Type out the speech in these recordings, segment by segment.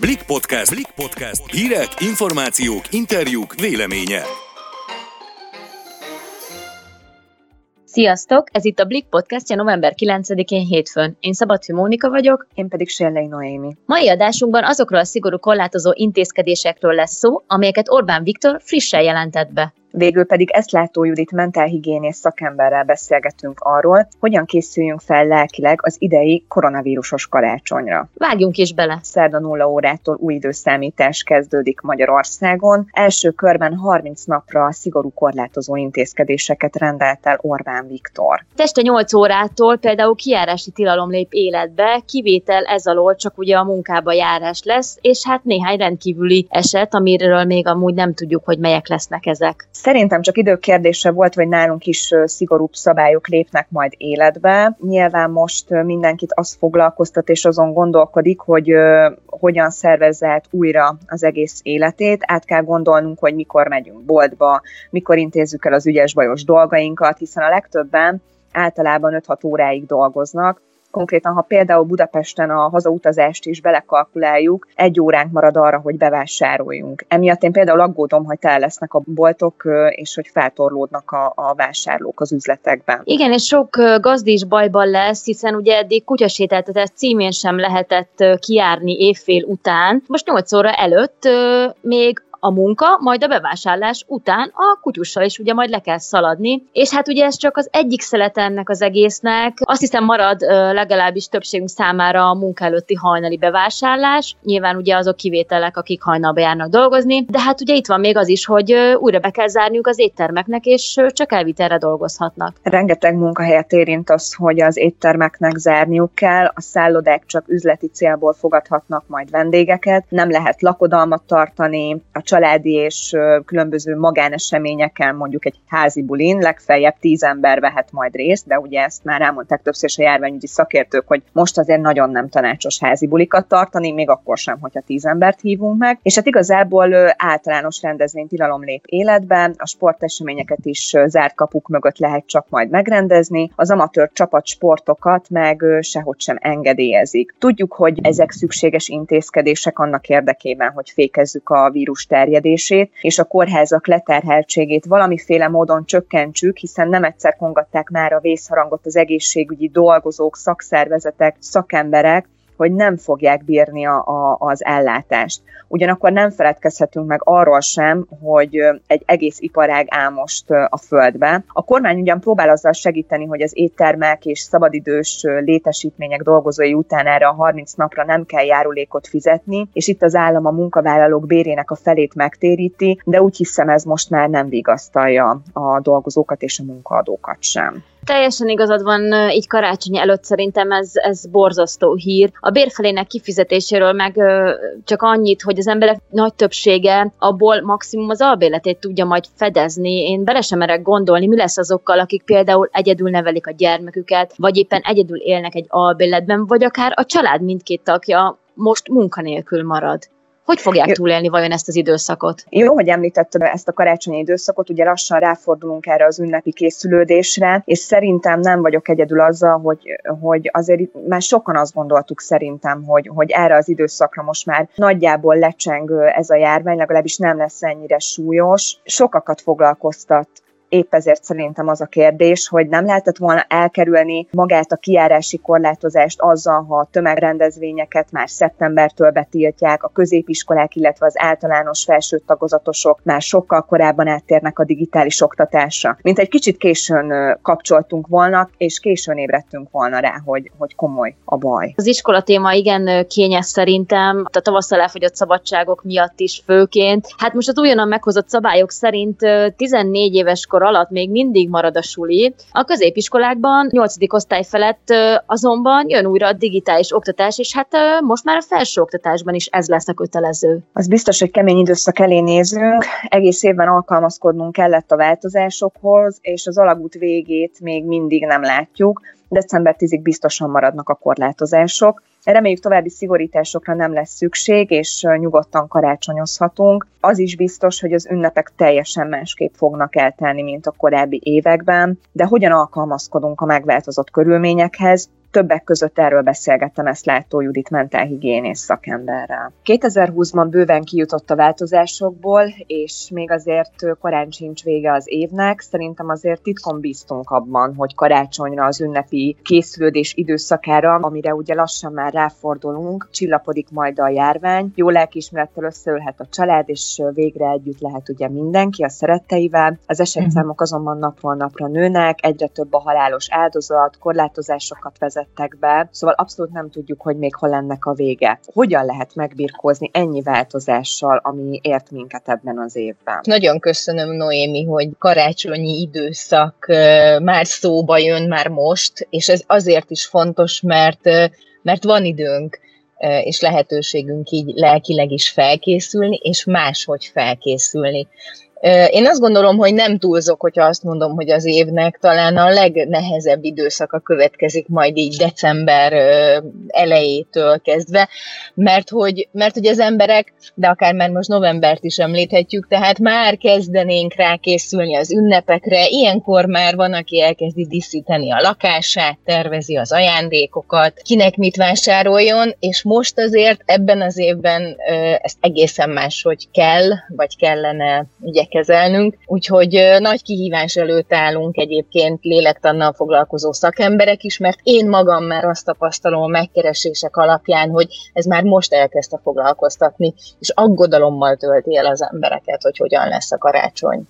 Blik Podcast. Blik Podcast. Hírek, információk, interjúk, véleménye. Sziasztok! Ez itt a Blik podcastja november 9-én hétfőn. Én Szabadfi Mónika vagyok. Én pedig Sérlei Noémi. Mai adásunkban azokról a szigorú korlátozó intézkedésekről lesz szó, amelyeket Orbán Viktor frissen jelentett be. Végül pedig ezt látó Judit mentálhigiénész szakemberrel beszélgetünk arról, hogyan készüljünk fel lelkileg az idei koronavírusos karácsonyra. Vágjunk is bele! Szerda nulla órától új időszámítás kezdődik Magyarországon. Első körben 30 napra a szigorú korlátozó intézkedéseket rendelt el Orbán Viktor. Este 8 órától például kiárási tilalom lép életbe, kivétel ez alól csak ugye a munkába járás lesz, és hát néhány rendkívüli eset, amiről még amúgy nem tudjuk, hogy melyek lesznek ezek. Szerintem csak időkérdése volt, hogy nálunk is szigorúbb szabályok lépnek majd életbe. Nyilván most mindenkit azt foglalkoztat és azon gondolkodik, hogy hogyan szervezett újra az egész életét. Át kell gondolnunk, hogy mikor megyünk boltba, mikor intézzük el az ügyes-bajos dolgainkat, hiszen a legtöbben általában 5-6 óráig dolgoznak, Konkrétan, ha például Budapesten a hazautazást is belekalkuláljuk, egy óránk marad arra, hogy bevásároljunk. Emiatt én például aggódom, hogy tele lesznek a boltok, és hogy feltorlódnak a, a vásárlók az üzletekben. Igen, és sok gazdi is bajban lesz, hiszen ugye eddig kutyasétáltatás címén sem lehetett kiárni évfél után. Most 8 óra előtt még a munka, majd a bevásárlás után a kutyussal is ugye majd le kell szaladni, és hát ugye ez csak az egyik szelet ennek az egésznek. Azt hiszem marad legalábbis többségünk számára a munka előtti hajnali bevásárlás. Nyilván ugye azok kivételek, akik hajnalba járnak dolgozni, de hát ugye itt van még az is, hogy újra be kell zárniuk az éttermeknek, és csak elvitelre dolgozhatnak. Rengeteg munkahelyet érint az, hogy az éttermeknek zárniuk kell, a szállodák csak üzleti célból fogadhatnak majd vendégeket, nem lehet lakodalmat tartani, a családi és különböző magáneseményeken, mondjuk egy házi bulin, legfeljebb tíz ember vehet majd részt, de ugye ezt már elmondták többször a járványügyi szakértők, hogy most azért nagyon nem tanácsos házi bulikat tartani, még akkor sem, hogyha tíz embert hívunk meg. És hát igazából általános rendezvénytilalom lép életbe, a sporteseményeket is zárt kapuk mögött lehet csak majd megrendezni, az amatőr csapatsportokat meg sehogy sem engedélyezik. Tudjuk, hogy ezek szükséges intézkedések annak érdekében, hogy fékezzük a vírus terjedését, és a kórházak leterheltségét valamiféle módon csökkentsük, hiszen nem egyszer kongatták már a vészharangot az egészségügyi dolgozók, szakszervezetek, szakemberek, hogy nem fogják bírni a, a, az ellátást. Ugyanakkor nem feledkezhetünk meg arról sem, hogy egy egész iparág áll most a földbe. A kormány ugyan próbál azzal segíteni, hogy az éttermek és szabadidős létesítmények dolgozói után erre a 30 napra nem kell járulékot fizetni, és itt az állam a munkavállalók bérének a felét megtéríti, de úgy hiszem ez most már nem vigasztalja a dolgozókat és a munkaadókat sem. Teljesen igazad van, így karácsony előtt szerintem ez, ez borzasztó hír. A bérfelének kifizetéséről meg csak annyit, hogy az emberek nagy többsége abból maximum az albéletét tudja majd fedezni. Én bele sem merek gondolni, mi lesz azokkal, akik például egyedül nevelik a gyermeküket, vagy éppen egyedül élnek egy albéletben, vagy akár a család mindkét tagja most munkanélkül marad. Hogy fogják túlélni vajon ezt az időszakot? Jó, hogy említetted ezt a karácsonyi időszakot, ugye lassan ráfordulunk erre az ünnepi készülődésre, és szerintem nem vagyok egyedül azzal, hogy, hogy azért már sokan azt gondoltuk szerintem, hogy, hogy erre az időszakra most már nagyjából lecseng ez a járvány, legalábbis nem lesz ennyire súlyos. Sokakat foglalkoztat Épp ezért szerintem az a kérdés, hogy nem lehetett volna elkerülni magát a kiárási korlátozást azzal, ha a tömegrendezvényeket már szeptembertől betiltják, a középiskolák, illetve az általános felső tagozatosok már sokkal korábban áttérnek a digitális oktatásra. Mint egy kicsit későn kapcsoltunk volna, és későn ébredtünk volna rá, hogy, hogy komoly a baj. Az iskola téma igen kényes szerintem, a tavasszal elfogyott szabadságok miatt is főként. Hát most az újonnan meghozott szabályok szerint 14 éves kor kor alatt még mindig marad a suli. A középiskolákban 8. osztály felett azonban jön újra a digitális oktatás, és hát most már a felső oktatásban is ez lesz a kötelező. Az biztos, hogy kemény időszak elé nézünk. Egész évben alkalmazkodnunk kellett a változásokhoz, és az alagút végét még mindig nem látjuk. December 10-ig biztosan maradnak a korlátozások. Reméljük további szigorításokra nem lesz szükség, és nyugodtan karácsonyozhatunk. Az is biztos, hogy az ünnepek teljesen másképp fognak eltelni, mint a korábbi években, de hogyan alkalmazkodunk a megváltozott körülményekhez, Többek között erről beszélgettem ezt látó Judit mentálhigiénész szakemberrel. 2020-ban bőven kijutott a változásokból, és még azért korán sincs vége az évnek. Szerintem azért titkon bíztunk abban, hogy karácsonyra az ünnepi készülődés időszakára, amire ugye lassan már ráfordulunk, csillapodik majd a járvány. Jó lelkiismerettel összeülhet a család, és végre együtt lehet ugye mindenki a szeretteivel. Az esetszámok azonban napról napra nőnek, egyre több a halálos áldozat, korlátozásokat vezettek be, szóval abszolút nem tudjuk, hogy még hol ennek a vége. Hogyan lehet megbirkózni ennyi változással, ami ért minket ebben az évben? Nagyon köszönöm, Noémi, hogy karácsonyi időszak már szóba jön már most, és ez azért is fontos, mert, mert van időnk és lehetőségünk így lelkileg is felkészülni, és máshogy felkészülni. Én azt gondolom, hogy nem túlzok, hogyha azt mondom, hogy az évnek talán a legnehezebb időszaka következik majd így december elejétől kezdve, mert hogy, mert hogy az emberek, de akár már most novembert is említhetjük, tehát már kezdenénk rá készülni az ünnepekre, ilyenkor már van, aki elkezdi diszíteni a lakását, tervezi az ajándékokat, kinek mit vásároljon, és most azért ebben az évben ezt egészen máshogy kell, vagy kellene ugye kezelnünk, úgyhogy nagy kihívás előtt állunk egyébként lélektannal foglalkozó szakemberek is, mert én magam már azt tapasztalom a megkeresések alapján, hogy ez már most elkezdte foglalkoztatni, és aggodalommal tölti el az embereket, hogy hogyan lesz a karácsony.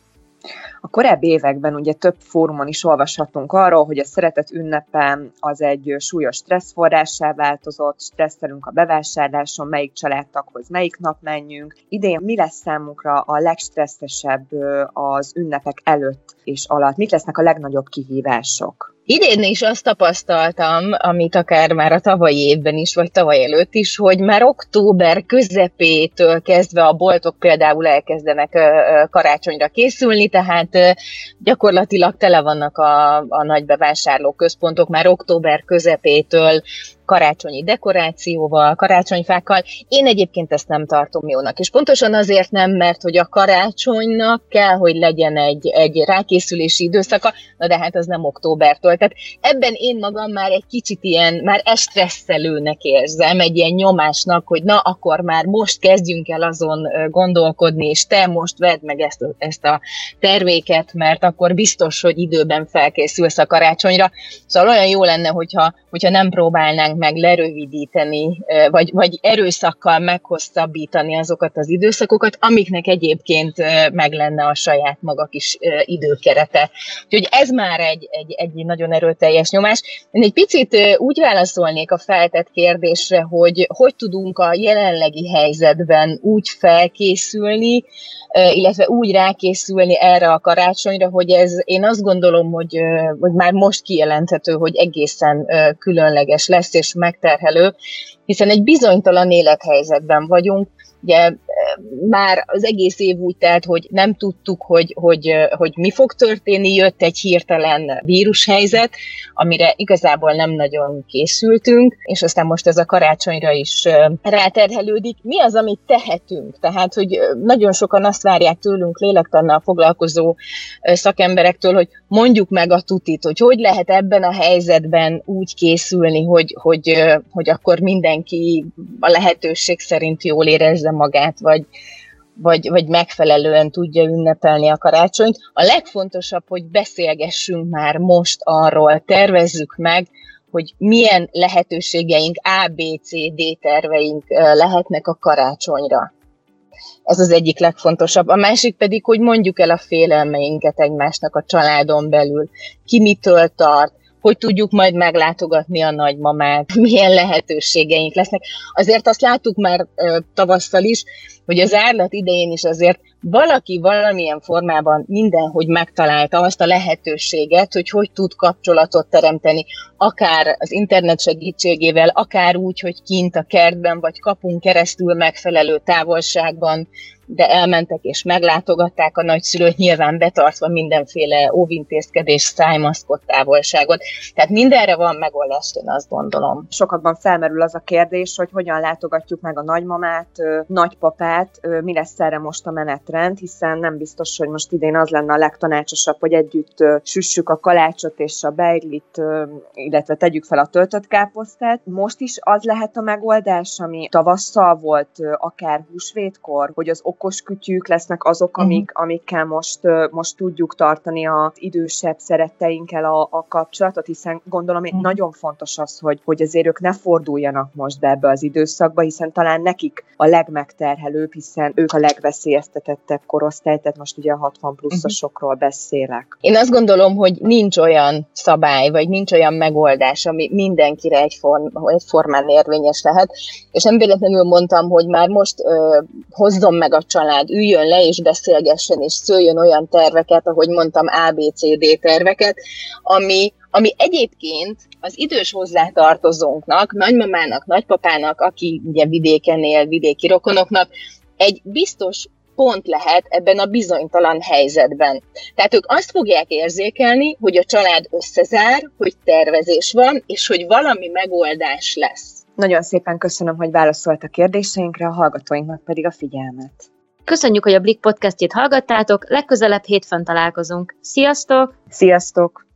A korábbi években ugye több fórumon is olvashatunk arról, hogy a szeretet ünnepe az egy súlyos stresszforrássá változott, stresszelünk a bevásárláson, melyik családtaghoz melyik nap menjünk. Idén mi lesz számunkra a legstresszesebb az ünnepek előtt és alatt? Mik lesznek a legnagyobb kihívások? Idén is azt tapasztaltam, amit akár már a tavalyi évben is, vagy tavaly előtt is, hogy már október közepétől kezdve a boltok például elkezdenek karácsonyra készülni, tehát gyakorlatilag tele vannak a, a nagy bevásárlóközpontok már október közepétől karácsonyi dekorációval, karácsonyfákkal. Én egyébként ezt nem tartom jónak. És pontosan azért nem, mert hogy a karácsonynak kell, hogy legyen egy, egy rákészülési időszaka, na de hát az nem októbertől. Tehát ebben én magam már egy kicsit ilyen, már estresszelőnek érzem, egy ilyen nyomásnak, hogy na, akkor már most kezdjünk el azon gondolkodni, és te most vedd meg ezt, ezt a terméket, mert akkor biztos, hogy időben felkészülsz a karácsonyra. Szóval olyan jó lenne, hogyha, hogyha nem próbálnánk meg lerövidíteni, vagy, vagy erőszakkal meghosszabbítani azokat az időszakokat, amiknek egyébként meg lenne a saját maga kis időkerete. Úgyhogy ez már egy, egy, egy nagyon erőteljes nyomás. Én egy picit úgy válaszolnék a feltett kérdésre, hogy hogy tudunk a jelenlegi helyzetben úgy felkészülni, illetve úgy rákészülni erre a karácsonyra, hogy ez én azt gondolom, hogy, hogy már most kijelenthető, hogy egészen különleges lesz és megterhelő, hiszen egy bizonytalan élethelyzetben vagyunk, Ugye már az egész év úgy telt, hogy nem tudtuk, hogy, hogy, hogy mi fog történni, jött egy hirtelen vírushelyzet, amire igazából nem nagyon készültünk, és aztán most ez a karácsonyra is ráterhelődik. Mi az, amit tehetünk? Tehát, hogy nagyon sokan azt várják tőlünk lélektannal foglalkozó szakemberektől, hogy mondjuk meg a tutit, hogy hogy lehet ebben a helyzetben úgy készülni, hogy, hogy, hogy akkor mindenki a lehetőség szerint jól érezze magát, vagy, vagy, vagy megfelelően tudja ünnepelni a karácsonyt. A legfontosabb, hogy beszélgessünk már most arról, tervezzük meg, hogy milyen lehetőségeink, A, B, C, D terveink lehetnek a karácsonyra. Ez az egyik legfontosabb. A másik pedig, hogy mondjuk el a félelmeinket egymásnak a családon belül. Ki mitől tart, hogy tudjuk majd meglátogatni a nagymamát, milyen lehetőségeink lesznek. Azért azt láttuk már tavasszal is, hogy az árlat idején is azért valaki valamilyen formában mindenhogy megtalálta azt a lehetőséget, hogy hogy tud kapcsolatot teremteni, akár az internet segítségével, akár úgy, hogy kint a kertben, vagy kapunk keresztül megfelelő távolságban de elmentek és meglátogatták a nagyszülőt, nyilván betartva mindenféle óvintézkedés, szájmaszkot, távolságot. Tehát mindenre van megoldás, én azt gondolom. Sokakban felmerül az a kérdés, hogy hogyan látogatjuk meg a nagymamát, nagypapát, mi lesz erre most a menetrend, hiszen nem biztos, hogy most idén az lenne a legtanácsosabb, hogy együtt süssük a kalácsot és a beiglit, illetve tegyük fel a töltött káposztát. Most is az lehet a megoldás, ami tavasszal volt, akár húsvétkor, hogy az okos kütyűk lesznek azok, mhm. amik, amikkel most, most tudjuk tartani az idősebb szeretteinkkel a, a kapcsolatot, hiszen gondolom, hogy uh-huh. nagyon fontos az, hogy, hogy azért ők ne forduljanak most be ebbe az időszakba, hiszen talán nekik a legmegterhelőbb, hiszen ők a legveszélyeztetettebb korosztály, tehát most ugye a 60 pluszosokról beszélek. Én azt gondolom, hogy nincs olyan szabály, vagy nincs olyan megoldás, ami mindenkire egyform, egyformán érvényes lehet, és nem véletlenül mondtam, hogy már most ö, hozzon meg a család, üljön le és beszélgessen, és szőjön olyan terveket, ahogy mondtam, ABCD terveket, ami, ami egyébként az idős hozzátartozónknak, nagymamának, nagypapának, aki ugye vidéken él, vidéki rokonoknak, egy biztos pont lehet ebben a bizonytalan helyzetben. Tehát ők azt fogják érzékelni, hogy a család összezár, hogy tervezés van, és hogy valami megoldás lesz. Nagyon szépen köszönöm, hogy válaszolt a kérdéseinkre, a hallgatóinknak pedig a figyelmet. Köszönjük, hogy a Blik podcastjét hallgattátok, legközelebb hétfőn találkozunk. Sziasztok! Sziasztok!